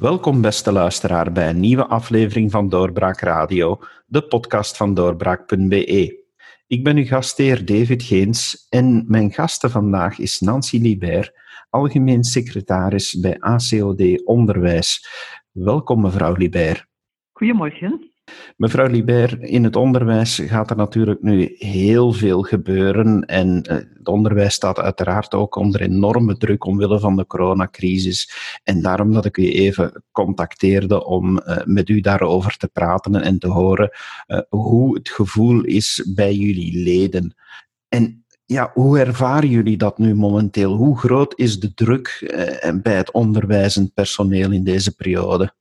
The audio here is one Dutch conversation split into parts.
Welkom, beste luisteraar, bij een nieuwe aflevering van Doorbraak Radio, de podcast van doorbraak.be. Ik ben uw gastheer David Geens en mijn gaste vandaag is Nancy Libert, algemeen secretaris bij ACOD Onderwijs. Welkom, mevrouw Libert. Goedemorgen. Mevrouw Libert, in het onderwijs gaat er natuurlijk nu heel veel gebeuren en eh, het onderwijs staat uiteraard ook onder enorme druk omwille van de coronacrisis. En daarom dat ik u even contacteerde om uh, met u daarover te praten en te horen uh, hoe het gevoel is bij jullie leden. En ja, hoe ervaren jullie dat nu momenteel? Hoe groot is de druk bij het onderwijzend personeel in deze periode?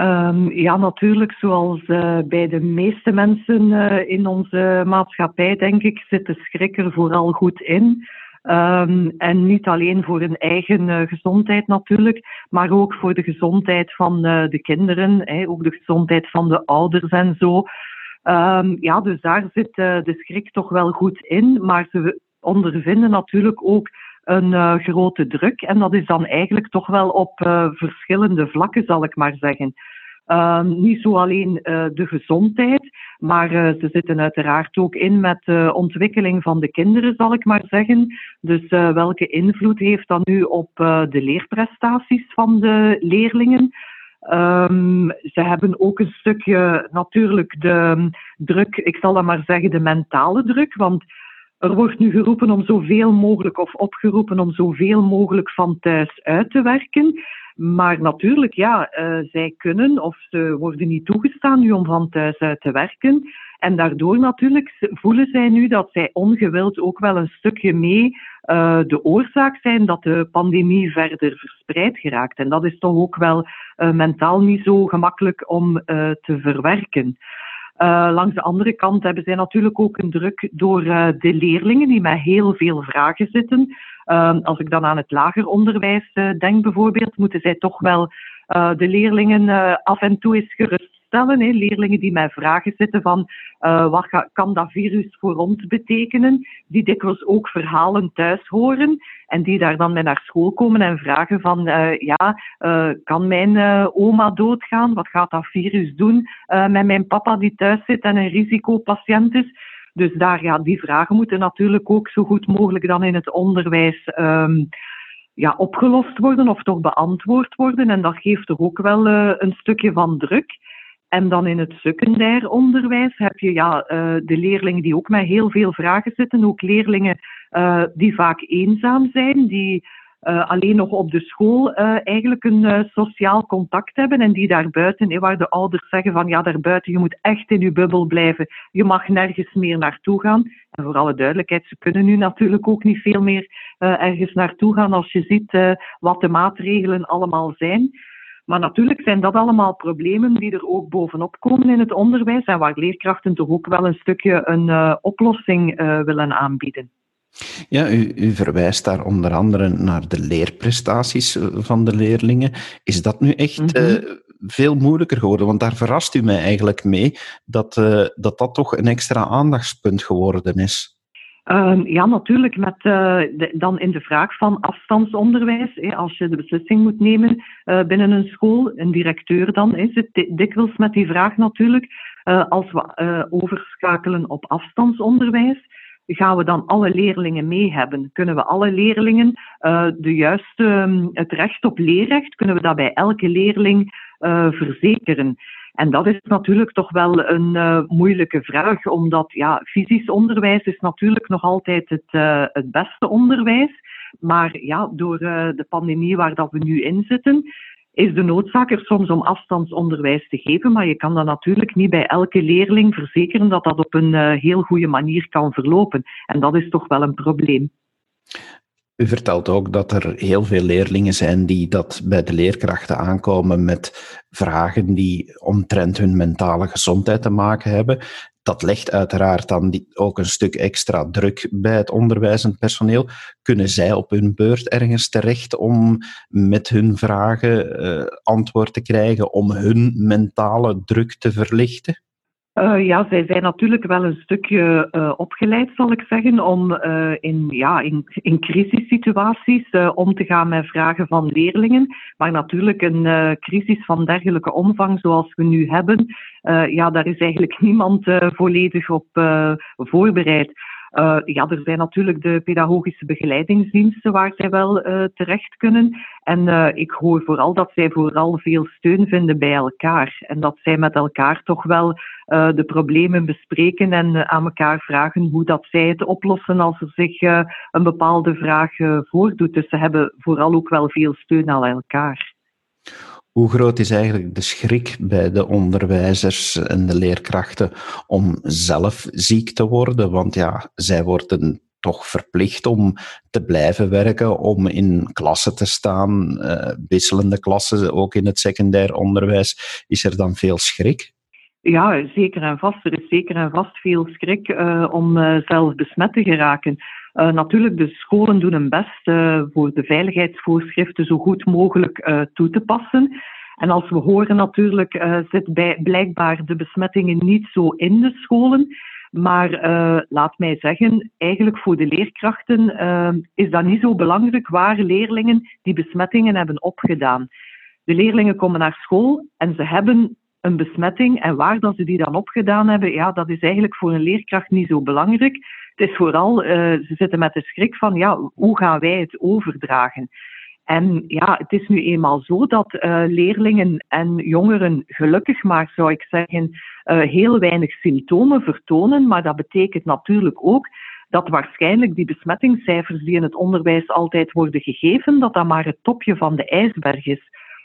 Um, ja, natuurlijk, zoals uh, bij de meeste mensen uh, in onze maatschappij, denk ik, zit de schrik er vooral goed in. Um, en niet alleen voor hun eigen uh, gezondheid natuurlijk, maar ook voor de gezondheid van de kinderen, ook de gezondheid van de ouders en zo. Um, ja, dus daar zit de schrik toch wel goed in, maar ze ondervinden natuurlijk ook een uh, grote druk. En dat is dan eigenlijk toch wel op uh, verschillende vlakken, zal ik maar zeggen. Uh, niet zo alleen uh, de gezondheid, maar ze zitten uiteraard ook in met de ontwikkeling van de kinderen, zal ik maar zeggen. Dus welke invloed heeft dat nu op de leerprestaties van de leerlingen? Um, ze hebben ook een stukje natuurlijk de druk, ik zal dat maar zeggen, de mentale druk. Want er wordt nu geroepen om zoveel mogelijk of opgeroepen om zoveel mogelijk van thuis uit te werken. Maar natuurlijk, ja, uh, zij kunnen of ze worden niet toegestaan nu om van thuis uit te werken. En daardoor natuurlijk voelen zij nu dat zij ongewild ook wel een stukje mee uh, de oorzaak zijn dat de pandemie verder verspreid geraakt. En dat is toch ook wel uh, mentaal niet zo gemakkelijk om te verwerken. Uh, langs de andere kant hebben zij natuurlijk ook een druk door uh, de leerlingen die met heel veel vragen zitten. Uh, als ik dan aan het lager onderwijs denk bijvoorbeeld, moeten zij toch wel de leerlingen af en toe eens Leerlingen die met vragen zitten van wat kan dat virus voor ons betekenen, die dikwijls ook verhalen thuis horen. En die daar dan mee naar school komen en vragen van, uh, ja, uh, kan mijn oma doodgaan? Wat gaat dat virus doen met mijn papa die thuis zit en een risicopatiënt is? Dus daar, ja, die vragen moeten natuurlijk ook zo goed mogelijk dan in het onderwijs um, ja, opgelost worden of toch beantwoord worden. En dat geeft toch ook wel een stukje van druk. En dan in het secundair onderwijs heb je ja, de leerlingen die ook met heel veel vragen zitten, ook leerlingen uh, die vaak eenzaam zijn, die uh, alleen nog op de school eigenlijk een sociaal contact hebben en die daarbuiten, waar de ouders zeggen van ja, daarbuiten, je moet echt in je bubbel blijven, je mag nergens meer naartoe gaan. En voor alle duidelijkheid, ze kunnen nu natuurlijk ook niet veel meer ergens naartoe gaan als je ziet wat de maatregelen allemaal zijn. Maar natuurlijk zijn dat allemaal problemen die er ook bovenop komen in het onderwijs en waar leerkrachten toch ook wel een stukje een uh, oplossing uh, willen aanbieden. Ja, u, u, verwijst daar onder andere naar de leerprestaties eh, van de leerlingen. Is dat nu echt mm -hmm. uh, veel moeilijker geworden? Want daar verrast u mij eigenlijk mee dat dat, dat toch een extra aandachtspunt geworden is. Um, ja, natuurlijk. Met, de, dan in de vraag van afstandsonderwijs. Hè, als je de beslissing moet nemen binnen een school, een directeur dan, is het dikwijls met die vraag natuurlijk. als we overschakelen op afstandsonderwijs gaan we dan alle leerlingen mee hebben? Kunnen we alle leerlingen de juiste, um, het recht op leerrecht, kunnen we dat bij elke leerling verzekeren? En dat is natuurlijk toch wel een uh, moeilijke vraag, omdat ja, fysisch onderwijs is natuurlijk nog altijd het, het beste onderwijs. Maar ja, door de pandemie waar dat we nu in zitten, is de noodzaak er soms om afstandsonderwijs te geven, maar je kan dan natuurlijk niet bij elke leerling verzekeren dat dat op een heel goede manier kan verlopen. En dat is toch wel een probleem. U vertelt ook dat er heel veel leerlingen zijn die dat bij de leerkrachten aankomen met vragen die omtrent hun mentale gezondheid te maken hebben dat legt uiteraard dan ook een stuk extra druk bij het onderwijzend personeel. Kunnen zij op hun beurt ergens terecht om met hun vragen uh, antwoord te krijgen, om hun mentale druk te verlichten? Uh, ja, zij zijn natuurlijk wel een stukje uh, opgeleid, zal ik zeggen, om uh, in, ja, in, in crisissituaties om te gaan met vragen van leerlingen. Maar natuurlijk een crisis van dergelijke omvang zoals we nu hebben, ja, daar is eigenlijk niemand volledig op voorbereid. Uh, ja, er zijn natuurlijk de pedagogische begeleidingsdiensten waar zij wel uh, terecht kunnen. En uh, ik hoor vooral dat zij vooral veel steun vinden bij elkaar. En dat zij met elkaar toch wel de problemen bespreken en aan elkaar vragen hoe dat zij het oplossen als er zich een bepaalde vraag voordoet. Dus ze hebben vooral ook wel veel steun aan elkaar. Hoe groot is eigenlijk de schrik bij de onderwijzers en de leerkrachten om zelf ziek te worden? Want ja, zij worden toch verplicht om te blijven werken, om in klassen te staan, uh, wisselende klassen, ook in het secundair onderwijs. Is er dan veel schrik? Ja, zeker en vast. Er is zeker en vast veel schrik uh, om uh, zelf besmet te geraken. Uh, natuurlijk, de scholen doen hun best uh, voor de veiligheidsvoorschriften zo goed mogelijk uh, toe te passen. En als we horen natuurlijk, zit bij, blijkbaar de besmettingen niet zo in de scholen. Maar laat mij zeggen, eigenlijk voor de leerkrachten is dat niet zo belangrijk waar leerlingen die besmettingen hebben opgedaan. De leerlingen komen naar school en ze hebben een besmetting. En waar dat ze die dan opgedaan hebben, ja, dat is eigenlijk voor een leerkracht niet zo belangrijk. Het is vooral, uh, ze zitten met de schrik van, ja, hoe gaan wij het overdragen? En ja, het is nu eenmaal zo dat uh, leerlingen en jongeren gelukkig maar, zou ik zeggen, uh, heel weinig symptomen vertonen. Maar dat betekent natuurlijk ook dat waarschijnlijk die besmettingscijfers die in het onderwijs altijd worden gegeven, dat dat maar het topje van de ijsberg is.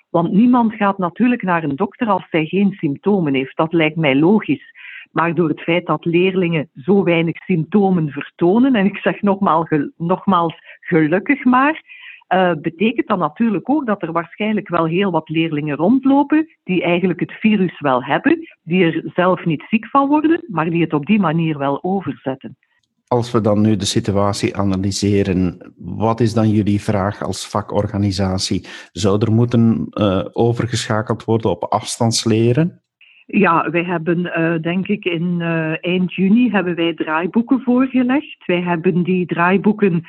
Want niemand gaat natuurlijk naar een dokter als hij geen symptomen heeft. Dat lijkt mij logisch. Maar door het feit dat leerlingen zo weinig symptomen vertonen, en ik zeg nogmaals, nogmaals gelukkig maar, uh, betekent dat natuurlijk ook dat er waarschijnlijk wel heel wat leerlingen rondlopen die eigenlijk het virus wel hebben, die er zelf niet ziek van worden, maar die het op die manier wel overzetten. Als we dan nu de situatie analyseren, wat is dan jullie vraag als vakorganisatie? Zou er moeten uh, overgeschakeld worden op afstandsleren? Ja, wij hebben uh, denk ik in uh, eind juni hebben wij draaiboeken voorgelegd. Wij hebben die draaiboeken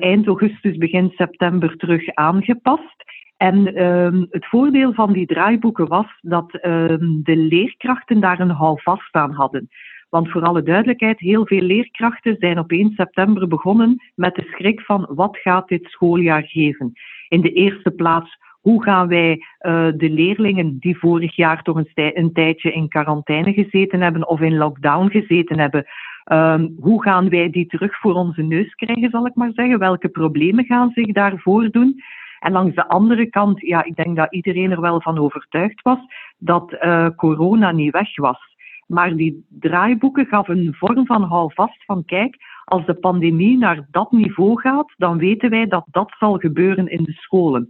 eind augustus, begin september terug aangepast. En ehm, het voordeel van die draaiboeken was dat ehm, de leerkrachten daar een houvast aan hadden. Want voor alle duidelijkheid, heel veel leerkrachten zijn op 1 september begonnen met de schrik van wat gaat dit schooljaar geven. In de eerste plaats, hoe gaan wij uh, de leerlingen die vorig jaar toch een, tijdje in quarantaine gezeten hebben of in lockdown gezeten hebben, um, hoe gaan wij die terug voor onze neus krijgen, zal ik maar zeggen? Welke problemen gaan zich daar voordoen? En langs de andere kant, ja, ik denk dat iedereen er wel van overtuigd was dat uh, corona niet weg was. Maar die draaiboeken gaven een vorm van houvast van kijk, als de pandemie naar dat niveau gaat, dan weten wij dat dat zal gebeuren in de scholen.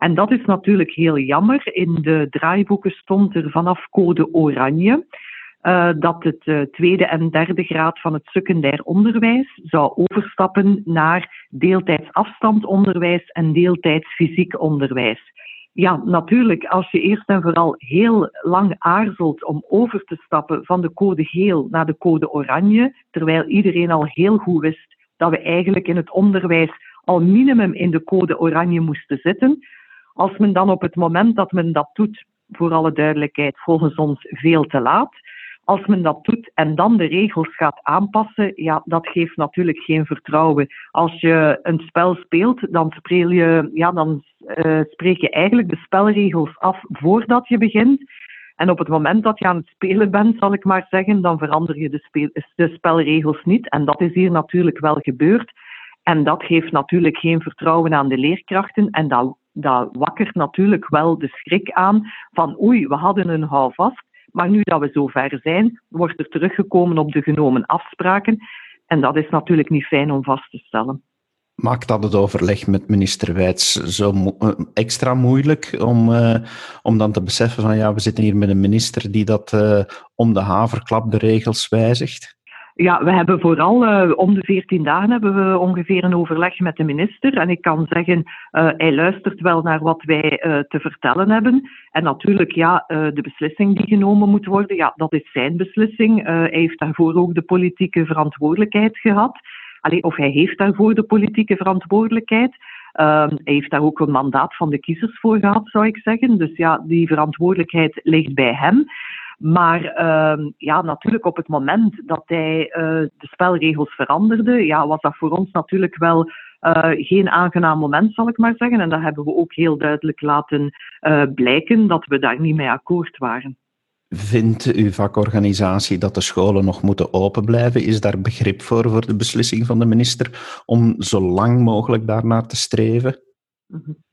En dat is natuurlijk heel jammer. In de draaiboeken stond er vanaf code oranje uh, dat het uh, tweede en derde graad van het secundair onderwijs zou overstappen naar deeltijds afstandonderwijs en deeltijds fysiek onderwijs. Ja, natuurlijk, als je eerst en vooral heel lang aarzelt om over te stappen van de code geel naar de code oranje, terwijl iedereen al heel goed wist dat we eigenlijk in het onderwijs al minimum in de code oranje moesten zitten, als men dan op het moment dat men dat doet, voor alle duidelijkheid, volgens ons veel te laat, als men dat doet en dan de regels gaat aanpassen, ja, dat geeft natuurlijk geen vertrouwen. Als je een spel speelt, dan, speel je, ja, dan uh, spreek je eigenlijk de spelregels af voordat je begint. En op het moment dat je aan het spelen bent, zal ik maar zeggen, dan verander je de, de spelregels niet. En dat is hier natuurlijk wel gebeurd. En dat geeft natuurlijk geen vertrouwen aan de leerkrachten. En dat, dat wakkert natuurlijk wel de schrik aan van oei, we hadden een houvast. Maar nu dat we zover zijn, wordt er teruggekomen op de genomen afspraken. En dat is natuurlijk niet fijn om vast te stellen. Maakt dat het overleg met minister Wijts zo eh, extra moeilijk om, uh, om dan te beseffen van ja, we zitten hier met een minister die dat uh, om de haverklap de regels wijzigt? Ja, we hebben vooral uh, om de veertien dagen hebben we ongeveer een overleg met de minister. En ik kan zeggen, uh, hij luistert wel naar wat wij uh, te vertellen hebben. En natuurlijk, ja, de beslissing die genomen moet worden, ja, dat is zijn beslissing. hij heeft daarvoor ook de politieke verantwoordelijkheid gehad. Allee, of hij heeft daarvoor de politieke verantwoordelijkheid. Uh, hij heeft daar ook een mandaat van de kiezers voor gehad, zou ik zeggen. Dus ja, die verantwoordelijkheid ligt bij hem. Maar uh, ja, natuurlijk op het moment dat hij uh, de spelregels veranderde, ja, was dat voor ons natuurlijk wel uh, geen aangenaam moment, zal ik maar zeggen. En dat hebben we ook heel duidelijk laten uh, blijken dat we daar niet mee akkoord waren. Vindt uw vakorganisatie dat de scholen nog moeten open blijven? Is daar begrip voor, voor de beslissing van de minister om zo lang mogelijk daarnaar te streven? Mm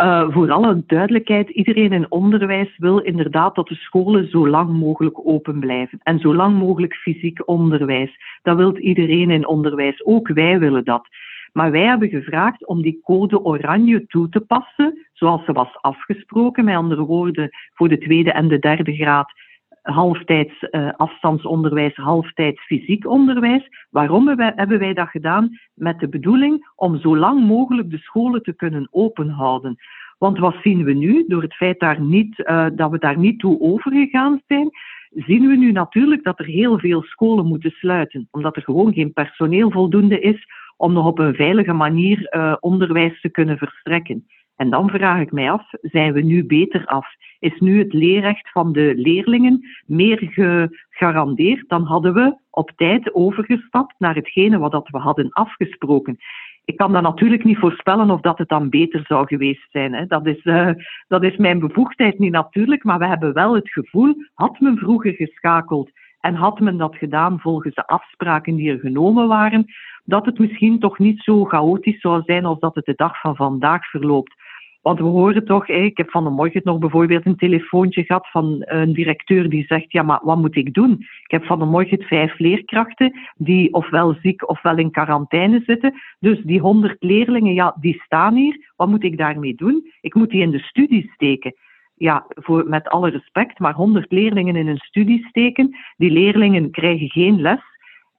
uh, voor alle duidelijkheid, iedereen in onderwijs wil inderdaad dat de scholen zo lang mogelijk open blijven. En zo lang mogelijk fysiek onderwijs. Dat wil iedereen in onderwijs. Ook wij willen dat. Maar wij hebben gevraagd om die code oranje toe te passen, zoals ze was afgesproken. Met andere woorden, voor de tweede en de derde graad halftijds uh, afstandsonderwijs, halftijds fysiek onderwijs. Waarom hebben wij dat gedaan? Met de bedoeling om zo lang mogelijk de scholen te kunnen openhouden. Want wat zien we nu? Door het feit daar niet, uh, dat we daar niet toe overgegaan zijn, zien we nu natuurlijk dat er heel veel scholen moeten sluiten. Omdat er gewoon geen personeel voldoende is om nog op een veilige manier uh, onderwijs te kunnen verstrekken. En dan vraag ik mij af, zijn we nu beter af? Is nu het leerrecht van de leerlingen meer gegarandeerd? Dan hadden we op tijd overgestapt naar hetgene wat we hadden afgesproken. Ik kan dat natuurlijk niet voorspellen of dat het dan beter zou geweest zijn. Hè. Dat, is, uh, dat is mijn bevoegdheid niet natuurlijk, maar we hebben wel het gevoel, had men vroeger geschakeld en had men dat gedaan volgens de afspraken die er genomen waren, dat het misschien toch niet zo chaotisch zou zijn als dat het de dag van vandaag verloopt. Want we horen toch, ik heb vanmorgen nog bijvoorbeeld een telefoontje gehad van een directeur die zegt, ja, maar wat moet ik doen? Ik heb vanmorgen vijf leerkrachten die ofwel ziek ofwel in quarantaine zitten. Dus die honderd leerlingen, ja, die staan hier. Wat moet ik daarmee doen? Ik moet die in de studie steken ja, voor, met alle respect, maar 100 leerlingen in een studie steken. Die leerlingen krijgen geen les.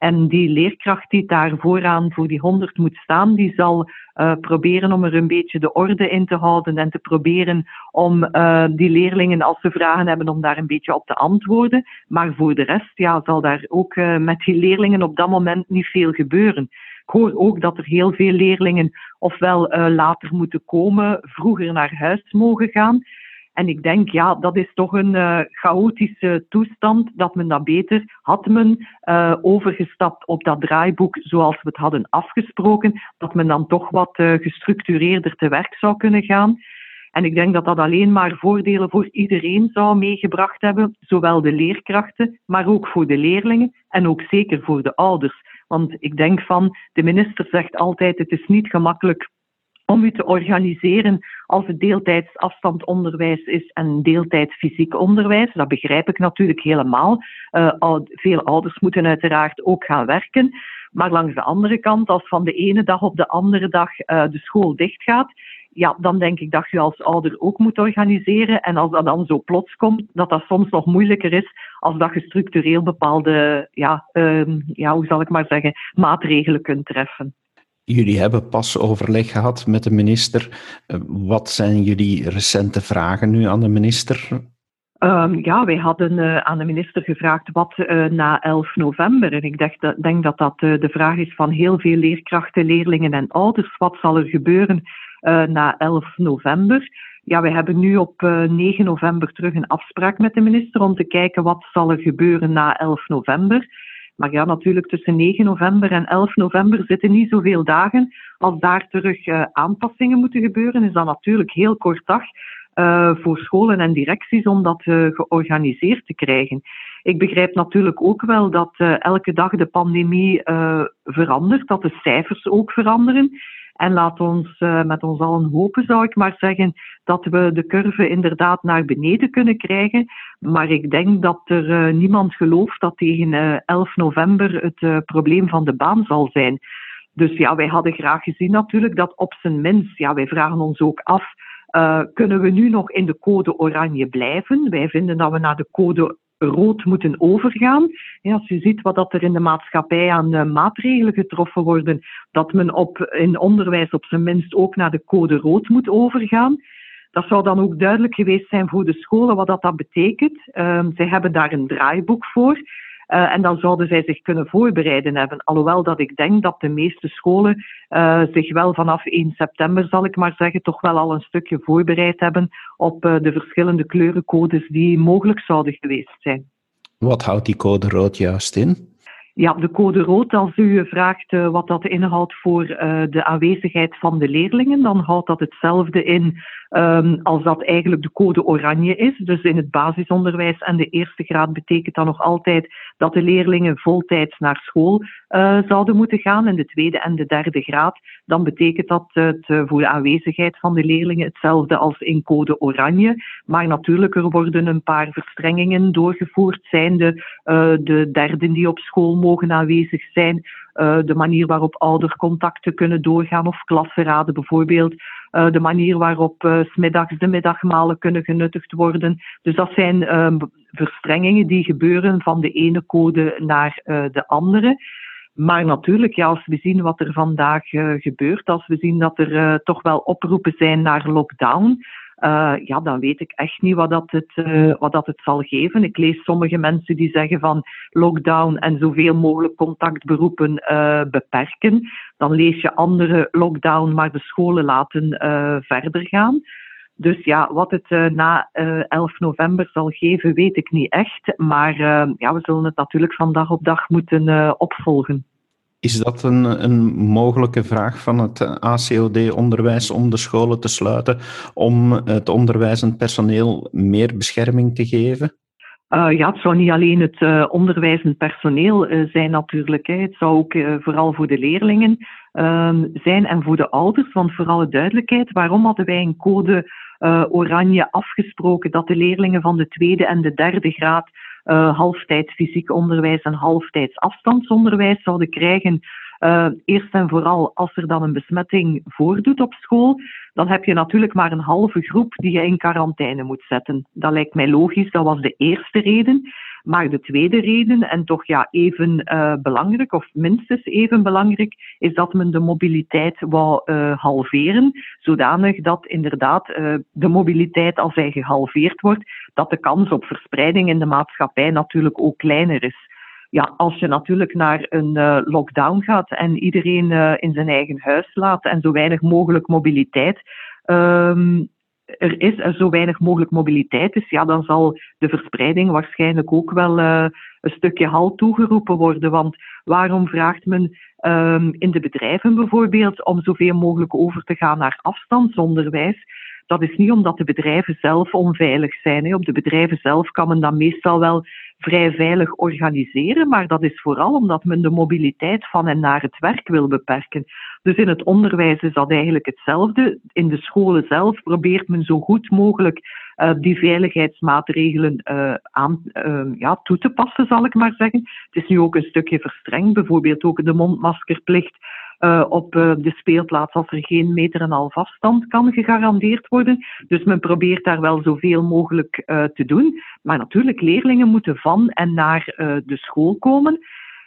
En die leerkracht die daar vooraan voor die 100 moet staan, die zal uh, proberen om er een beetje de orde in te houden en te proberen om uh, die leerlingen, als ze vragen hebben, om daar een beetje op te antwoorden. Maar voor de rest ja, zal daar ook uh, met die leerlingen op dat moment niet veel gebeuren. Ik hoor ook dat er heel veel leerlingen ofwel later moeten komen, vroeger naar huis mogen gaan. En ik denk, ja, dat is toch een uh, chaotische toestand, dat men dat beter had men uh, overgestapt op dat draaiboek zoals we het hadden afgesproken, dat men dan toch wat uh, gestructureerder te werk zou kunnen gaan. En ik denk dat dat alleen maar voordelen voor iedereen zou meegebracht hebben, zowel de leerkrachten, maar ook voor de leerlingen en ook zeker voor de ouders. Want ik denk van, de minister zegt altijd, het is niet gemakkelijk om u te organiseren als het deeltijds afstandonderwijs is en deeltijds fysiek onderwijs. Dat begrijp ik natuurlijk helemaal. Uh, veel ouders moeten uiteraard ook gaan werken. Maar langs de andere kant, als van de ene dag op de andere dag uh, de school dichtgaat, ja, dan denk ik dat je als ouder ook moet organiseren. En als dat dan zo plots komt, dat dat soms nog moeilijker is als dat je structureel bepaalde, ja, uh, ja, hoe zal ik maar zeggen, maatregelen kunt treffen. Jullie hebben pas overleg gehad met de minister. Eh, wat zijn jullie recente vragen nu aan de minister? Um, ja, wij hadden uh, aan de minister gevraagd wat uh, na 11 november. En ik dat denk dat, dat de vraag is van heel veel leerkrachten, leerlingen en ouders. Wat zal er gebeuren na 11 november? Ja, wij hebben nu op 9 november terug een afspraak met de minister om te kijken wat zal er gebeuren na 11 november. Maar ja, natuurlijk tussen 9 november en 11 november zitten niet zoveel dagen. Als daar terug uh, aanpassingen moeten gebeuren, is dat natuurlijk heel kort dag uh, voor scholen en directies om dat uh, georganiseerd te krijgen. Ik begrijp natuurlijk ook wel dat elke dag de pandemie verandert, dat de cijfers ook veranderen. En laat ons uh, met ons allen hopen, zou ik maar zeggen, dat we de curve inderdaad naar beneden kunnen krijgen. Maar ik denk dat er uh, niemand gelooft dat tegen uh, eh, 11 november het probleem van de baan zal zijn. Dus ja, wij hadden graag gezien natuurlijk dat op zijn minst, ja, wij vragen ons ook af, kunnen we nu nog in de code oranje blijven? Wij vinden dat we naar de code rood moeten overgaan. als je ziet wat dat er in de maatschappij aan maatregelen getroffen worden, dat men op, in onderwijs op zijn minst ook naar de code rood moet overgaan. Dat zou dan ook duidelijk geweest zijn voor de scholen wat dat, dat betekent. Uh, zij hebben daar een draaiboek voor. Uh, en dan zouden zij zich kunnen voorbereiden hebben. Alhoewel dat ik denk dat de meeste scholen uh, zich wel vanaf 1 september, zal ik maar zeggen, toch wel al een stukje voorbereid hebben op uh, de verschillende kleurencodes die mogelijk zouden geweest zijn. Wat houdt die code rood juist in? Ja, de code rood, als u vraagt wat dat inhoudt voor de aanwezigheid van de leerlingen, dan houdt dat hetzelfde in um, als dat eigenlijk de code oranje is. Dus in het basisonderwijs en de eerste graad betekent dat nog altijd dat de leerlingen voltijds naar school uh, zouden moeten gaan. In de tweede en de derde graad, dan betekent dat het voor de aanwezigheid van de leerlingen hetzelfde als in code oranje. Maar natuurlijk, er worden een paar verstrengingen doorgevoerd, zijnde de derden die op school mogen aanwezig zijn, uh, de manier waarop oudercontacten kunnen doorgaan of klassenraden bijvoorbeeld, uh, de manier waarop uh, smiddags de middagmalen kunnen genuttigd worden. Dus dat zijn ehm, verstrengingen die gebeuren van de ene code naar de andere. Maar natuurlijk, ja, als we zien wat er vandaag gebeurt, als we zien dat er toch wel oproepen zijn naar lockdown, uh, ja, dan weet ik echt niet wat dat, het, uh, wat dat het zal geven. Ik lees sommige mensen die zeggen van lockdown en zoveel mogelijk contactberoepen uh, beperken. Dan lees je andere lockdown, maar de scholen laten verder gaan. Dus ja, wat het na 11 november zal geven, weet ik niet echt. Maar ja, we zullen het natuurlijk van dag op dag moeten opvolgen. Is dat een, een mogelijke vraag van het ACOD-onderwijs om de scholen te sluiten, om het onderwijzend personeel meer bescherming te geven? Uh, ja, het zou niet alleen het uh, onderwijzend personeel uh, zijn natuurlijk. Hè. Het zou ook vooral voor de leerlingen ehm, zijn en voor de ouders. Want voor alle duidelijkheid, waarom hadden wij een code oranje afgesproken dat de leerlingen van de tweede en de derde graad uh, halftijds fysiek onderwijs en halftijds afstandsonderwijs zouden krijgen. Uh, eerst en vooral als er dan een besmetting voordoet op school, dan heb je natuurlijk maar een halve groep die je in quarantaine moet zetten. Dat lijkt mij logisch, dat was de eerste reden. Maar de tweede reden, en toch ja, even uh, belangrijk, of minstens even belangrijk, is dat men de mobiliteit wou uh, halveren, zodanig dat inderdaad uh, de mobiliteit, als hij gehalveerd wordt, dat de kans op verspreiding in de maatschappij natuurlijk ook kleiner is. Ja, als je natuurlijk naar een lockdown gaat en iedereen in zijn eigen huis laat en zo weinig mogelijk mobiliteit, um, er is zo weinig mogelijk mobiliteit is, ja, dan zal de verspreiding waarschijnlijk ook wel uh, een stukje halt toegeroepen worden. Want waarom vraagt men um, in de bedrijven bijvoorbeeld om zoveel mogelijk over te gaan naar afstandsonderwijs? Dat is niet omdat de bedrijven zelf onveilig zijn. Op de bedrijven zelf kan men dat meestal wel vrij veilig organiseren, maar dat is vooral omdat men de mobiliteit van en naar het werk wil beperken. Dus in het onderwijs is dat eigenlijk hetzelfde. In de scholen zelf probeert men zo goed mogelijk uh, die veiligheidsmaatregelen uh, aan, uh, ja, toe te passen, zal ik maar zeggen. Het is nu ook een stukje verstrengd, bijvoorbeeld ook de mondmaskerplicht uh, op uh, de speelplaats als er geen meter en half afstand kan gegarandeerd worden. Dus men probeert daar wel zoveel mogelijk uh, te doen. Maar natuurlijk, leerlingen moeten van en naar de school komen.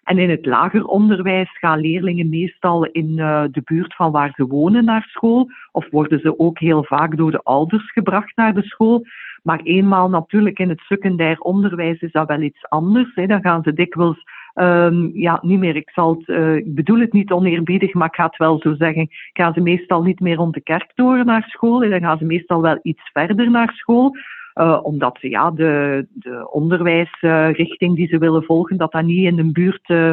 En in het lager onderwijs gaan leerlingen meestal in de buurt van waar ze wonen naar school. Of worden ze ook heel vaak door de ouders gebracht naar de school. Maar eenmaal natuurlijk in het secundair onderwijs is dat wel iets anders. Dan gaan ze dikwijls Um, ja, niet meer. Ik, zal het, uh, ik bedoel het niet oneerbiedig, maar ik ga het wel zo zeggen. Gaan ze meestal niet meer rond de kerktoren naar school. Dan gaan ze meestal wel iets verder naar school. Uh, omdat ja, de, de onderwijsrichting die ze willen volgen, dat dat niet in een buurt uh,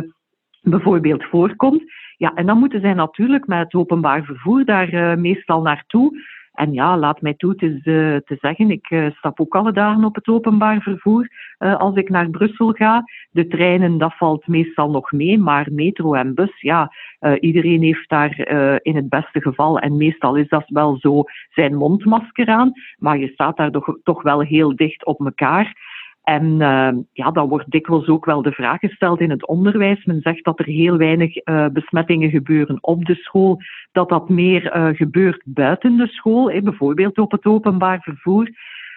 bijvoorbeeld voorkomt. Ja, en dan moeten zij natuurlijk met het openbaar vervoer daar meestal naartoe. En ja, laat mij toe te, te zeggen, ik uh, stap ook alle dagen op het openbaar vervoer uh, als ik naar Brussel ga. De treinen, dat valt meestal nog mee, maar metro en bus, ja, iedereen heeft daar in het beste geval, en meestal is dat wel zo, zijn mondmasker aan, maar je staat daar toch, toch wel heel dicht op elkaar. En uh, ja, dan wordt dikwijls ook wel de vraag gesteld in het onderwijs. Men zegt dat er heel weinig uh, besmettingen gebeuren op de school, dat dat meer uh, gebeurt buiten de school, bijvoorbeeld op het openbaar vervoer.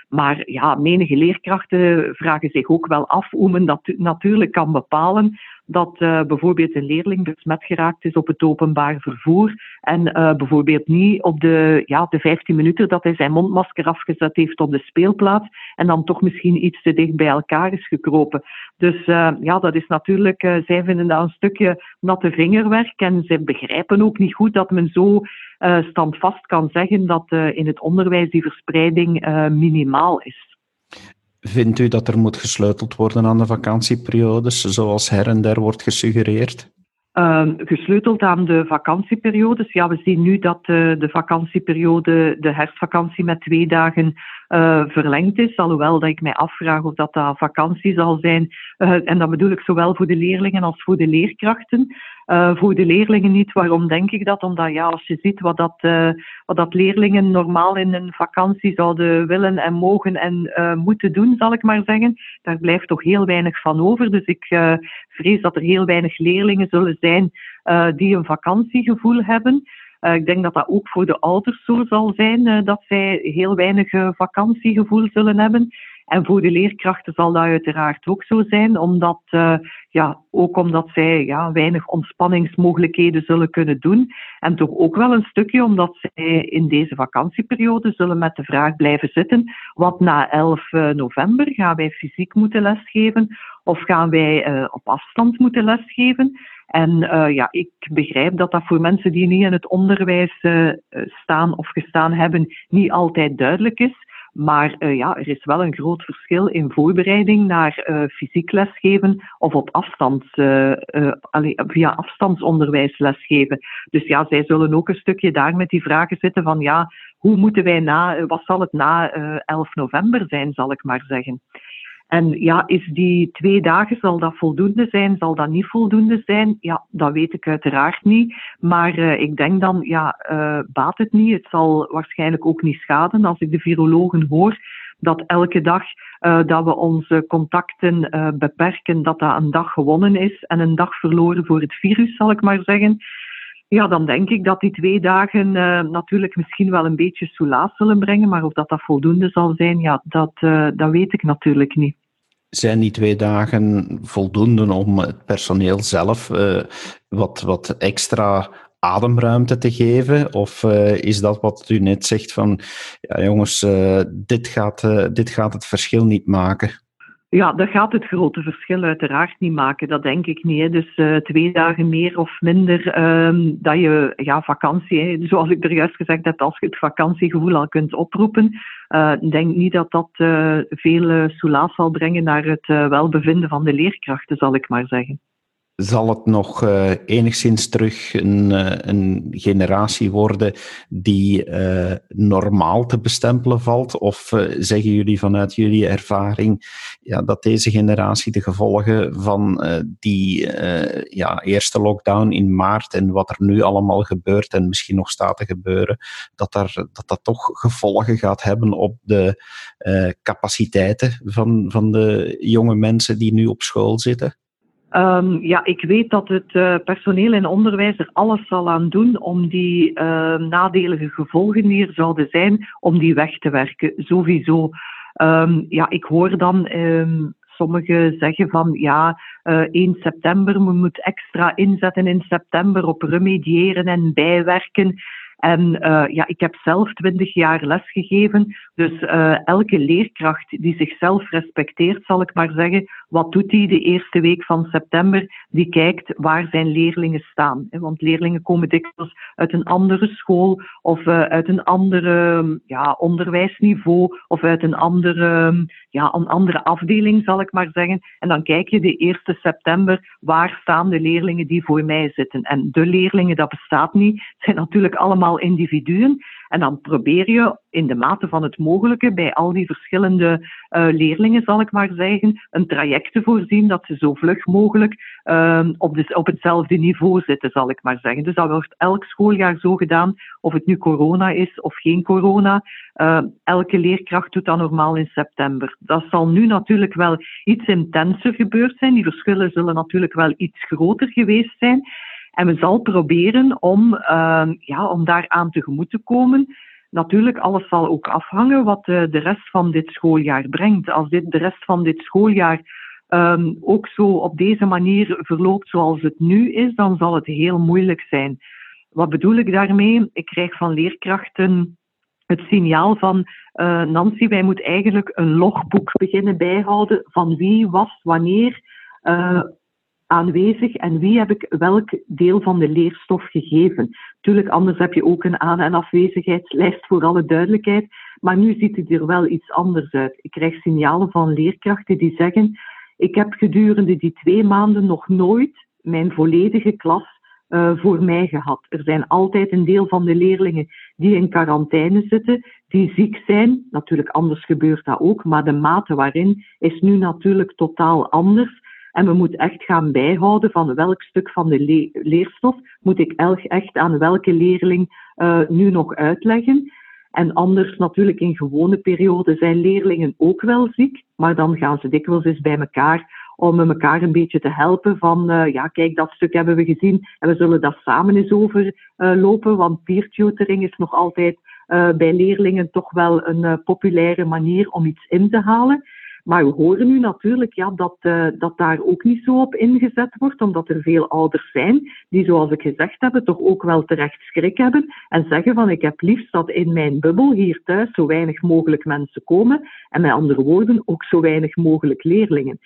Maar ja, menige leerkrachten vragen zich ook wel af hoe men dat natuurlijk kan bepalen dat uh, bijvoorbeeld een leerling besmet geraakt is op het openbaar vervoer en uh, bijvoorbeeld niet op de, ja, de 15 minuten dat hij zijn mondmasker afgezet heeft op de speelplaats en dan toch misschien iets te dicht bij elkaar is gekropen. Dus uh, ja, dat is natuurlijk, zij vinden dat een stukje natte vingerwerk en ze begrijpen ook niet goed dat men zo standvast kan zeggen dat in het onderwijs die verspreiding minimaal is. Vindt u dat er moet gesleuteld worden aan de vakantieperiodes, zoals her en der wordt gesuggereerd? Uh, gesleuteld aan de vakantieperiodes. Ja, we zien nu dat uh, de vakantieperiode, de herfstvakantie met twee dagen uh, verlengd is. Alhoewel dat ik mij afvraag of dat, dat vakantie zal zijn. Uh, en dat bedoel ik zowel voor de leerlingen als voor de leerkrachten. Uh, voor de leerlingen niet. Waarom denk ik dat? Omdat ja, als je ziet wat dat, wat dat leerlingen normaal in een vakantie zouden willen en mogen en moeten doen, zal ik maar zeggen, daar blijft toch heel weinig van over. Dus ik vrees dat er heel weinig leerlingen zullen zijn die een vakantiegevoel hebben. Ik denk dat dat ook voor de ouders zo zal zijn, dat zij heel weinig vakantiegevoel zullen hebben. En voor de leerkrachten zal dat uiteraard ook zo zijn, omdat, ja, ook omdat zij ja, weinig ontspanningsmogelijkheden zullen kunnen doen. En toch ook wel een stukje omdat zij in deze vakantieperiode zullen met de vraag blijven zitten, wat na 11 eh, november gaan wij fysiek moeten lesgeven of gaan wij op afstand moeten lesgeven? En uh, ja, ik begrijp dat dat voor mensen die niet in het onderwijs uh, staan of gestaan hebben, niet altijd duidelijk is. Maar uh, ja, er is wel een groot verschil in voorbereiding naar fysiek lesgeven of op afstand, via afstandsonderwijs lesgeven. Dus ja, zij zullen ook een stukje daar met die vragen zitten van ja, hoe moeten wij na, wat zal het na 11 november zijn, zal ik maar zeggen. En ja, is die twee dagen, zal dat voldoende zijn? Zal dat niet voldoende zijn? Ja, dat weet ik uiteraard niet. Maar uh, ik denk dan, ja, uh, baat het niet. Het zal waarschijnlijk ook niet schaden als ik de virologen hoor dat elke dag uh, dat we onze contacten beperken, dat dat een dag gewonnen is en een dag verloren voor het virus, zal ik maar zeggen. Ja, dan denk ik dat die twee dagen natuurlijk misschien wel een beetje soelaas zullen brengen, maar of dat dat voldoende zal zijn, ja, dat, dat weet ik natuurlijk niet zijn die twee dagen voldoende om het personeel zelf uh, wat, wat extra ademruimte te geven? Of is dat wat u net zegt van, ja jongens, dit, gaat, dit gaat het verschil niet maken? Ja, dat gaat het grote verschil uiteraard niet maken. Dat denk ik niet. Hè. Dus uh, twee dagen meer of minder um, dat je ja, vakantie, hè. zoals ik er juist gezegd heb, als je het vakantiegevoel al kunt oproepen, uh, denk niet dat dat uh, veel soelaas zal brengen naar het welbevinden van de leerkrachten, zal ik maar zeggen zal het nog uh, enigszins terug een, uh, een, generatie worden die uh, normaal te bestempelen valt? Of zeggen jullie vanuit jullie ervaring ja, dat deze generatie de gevolgen van die ja, eerste lockdown in maart en wat er nu allemaal gebeurt en misschien nog staat te gebeuren, dat, daar, dat dat toch gevolgen gaat hebben op de capaciteiten van, van de jonge mensen die nu op school zitten? Um, ja, ik weet dat het uh, personeel in onderwijs er alles zal aan doen om die uh, nadelige gevolgen die er zouden zijn, om die weg te werken. Sowieso. Um, ja, ik hoor dan um, sommigen zeggen van ja, uh, eh, 1 september, we moeten extra inzetten in september op remediëren en bijwerken. En uh, ja, ik heb zelf twintig jaar lesgegeven. Dus elke leerkracht die zichzelf respecteert, zal ik maar zeggen, wat doet hij de eerste week van september? Die kijkt waar zijn leerlingen staan. Want leerlingen komen dikwijls uit een andere school of uh, uit een andere ja, onderwijsniveau of uit een andere, ja, een andere afdeling, zal ik maar zeggen. En dan kijk je de eerste september, waar staan de leerlingen die voor mij zitten? En de leerlingen, dat bestaat niet. Het zijn natuurlijk allemaal individuen. En dan probeer je in de mate van het mogelijke bij al die verschillende uh, leerlingen, zal ik maar zeggen, een traject te voorzien dat ze zo vlug mogelijk uh, op, op hetzelfde niveau zitten, zal ik maar zeggen. Dus dat wordt elk schooljaar zo gedaan, of het nu corona is of geen corona. Uh, elke leerkracht doet dat normaal in september. Dat zal nu natuurlijk wel iets intenser gebeurd zijn. Die verschillen zullen natuurlijk wel iets groter geweest zijn. En we zal proberen om, uh, ja, om daaraan tegemoet te komen natuurlijk, alles zal ook afhangen wat de rest van dit schooljaar brengt. Als dit, de rest van dit schooljaar um, ook zo op deze manier verloopt zoals het nu is, dan zal het heel moeilijk zijn. Wat bedoel ik daarmee? Ik krijg van leerkrachten het signaal van uh, Nancy, wij moeten eigenlijk een logboek beginnen bijhouden van wie was wanneer uh, aanwezig en wie heb ik welk deel van de leerstof gegeven. Tuurlijk, anders heb je ook een aan- en afwezigheidslijst voor alle duidelijkheid, maar nu ziet het er wel iets anders uit. Ik krijg signalen van leerkrachten die zeggen, ik heb gedurende die twee maanden nog nooit mijn volledige klas uh, voor mij gehad. Er zijn altijd een deel van de leerlingen die in quarantaine zitten, die ziek zijn. Natuurlijk, anders gebeurt dat ook, maar de mate waarin is nu natuurlijk totaal anders. En we moeten echt gaan bijhouden van welk stuk van de le leerstof moet ik echt aan welke leerling uh, nu nog uitleggen. En anders natuurlijk in gewone perioden zijn leerlingen ook wel ziek, maar dan gaan ze dikwijls eens bij elkaar om elkaar een beetje te helpen van, uh, ja kijk, dat stuk hebben we gezien en we zullen dat samen eens overlopen, uh, want peer tutoring is nog altijd bij leerlingen toch wel een populaire manier om iets in te halen. Maar we horen nu natuurlijk ja, dat, uh, dat daar ook niet zo op ingezet wordt, omdat er veel ouders zijn die, zoals ik gezegd heb, toch ook wel terecht schrik hebben en zeggen van ik heb liefst dat in mijn bubbel hier thuis zo weinig mogelijk mensen komen en met andere woorden ook zo weinig mogelijk leerlingen.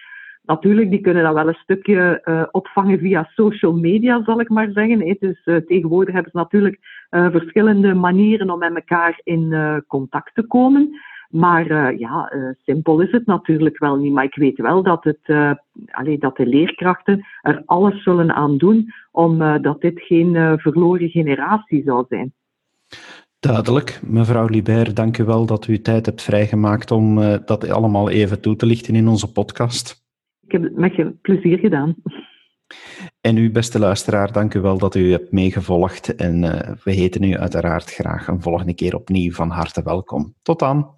Natuurlijk, die kunnen dat wel een stukje uh, opvangen via social media, zal ik maar zeggen. Dus uh, tegenwoordig hebben ze natuurlijk verschillende manieren om met elkaar in contact te komen. Maar ja, simpel is het natuurlijk wel niet. Maar ik weet wel dat, het, allee, dat de leerkrachten er alles zullen aan doen om dat dit geen verloren generatie zou zijn. Duidelijk. Mevrouw Libert, dank u wel dat u tijd hebt vrijgemaakt om dat allemaal even toe te lichten in onze podcast. Ik heb het met je plezier gedaan. En u, beste luisteraar, dank u wel dat u hebt meegevolgd. En uh, we heten u uiteraard graag een volgende keer opnieuw van harte welkom. Tot dan.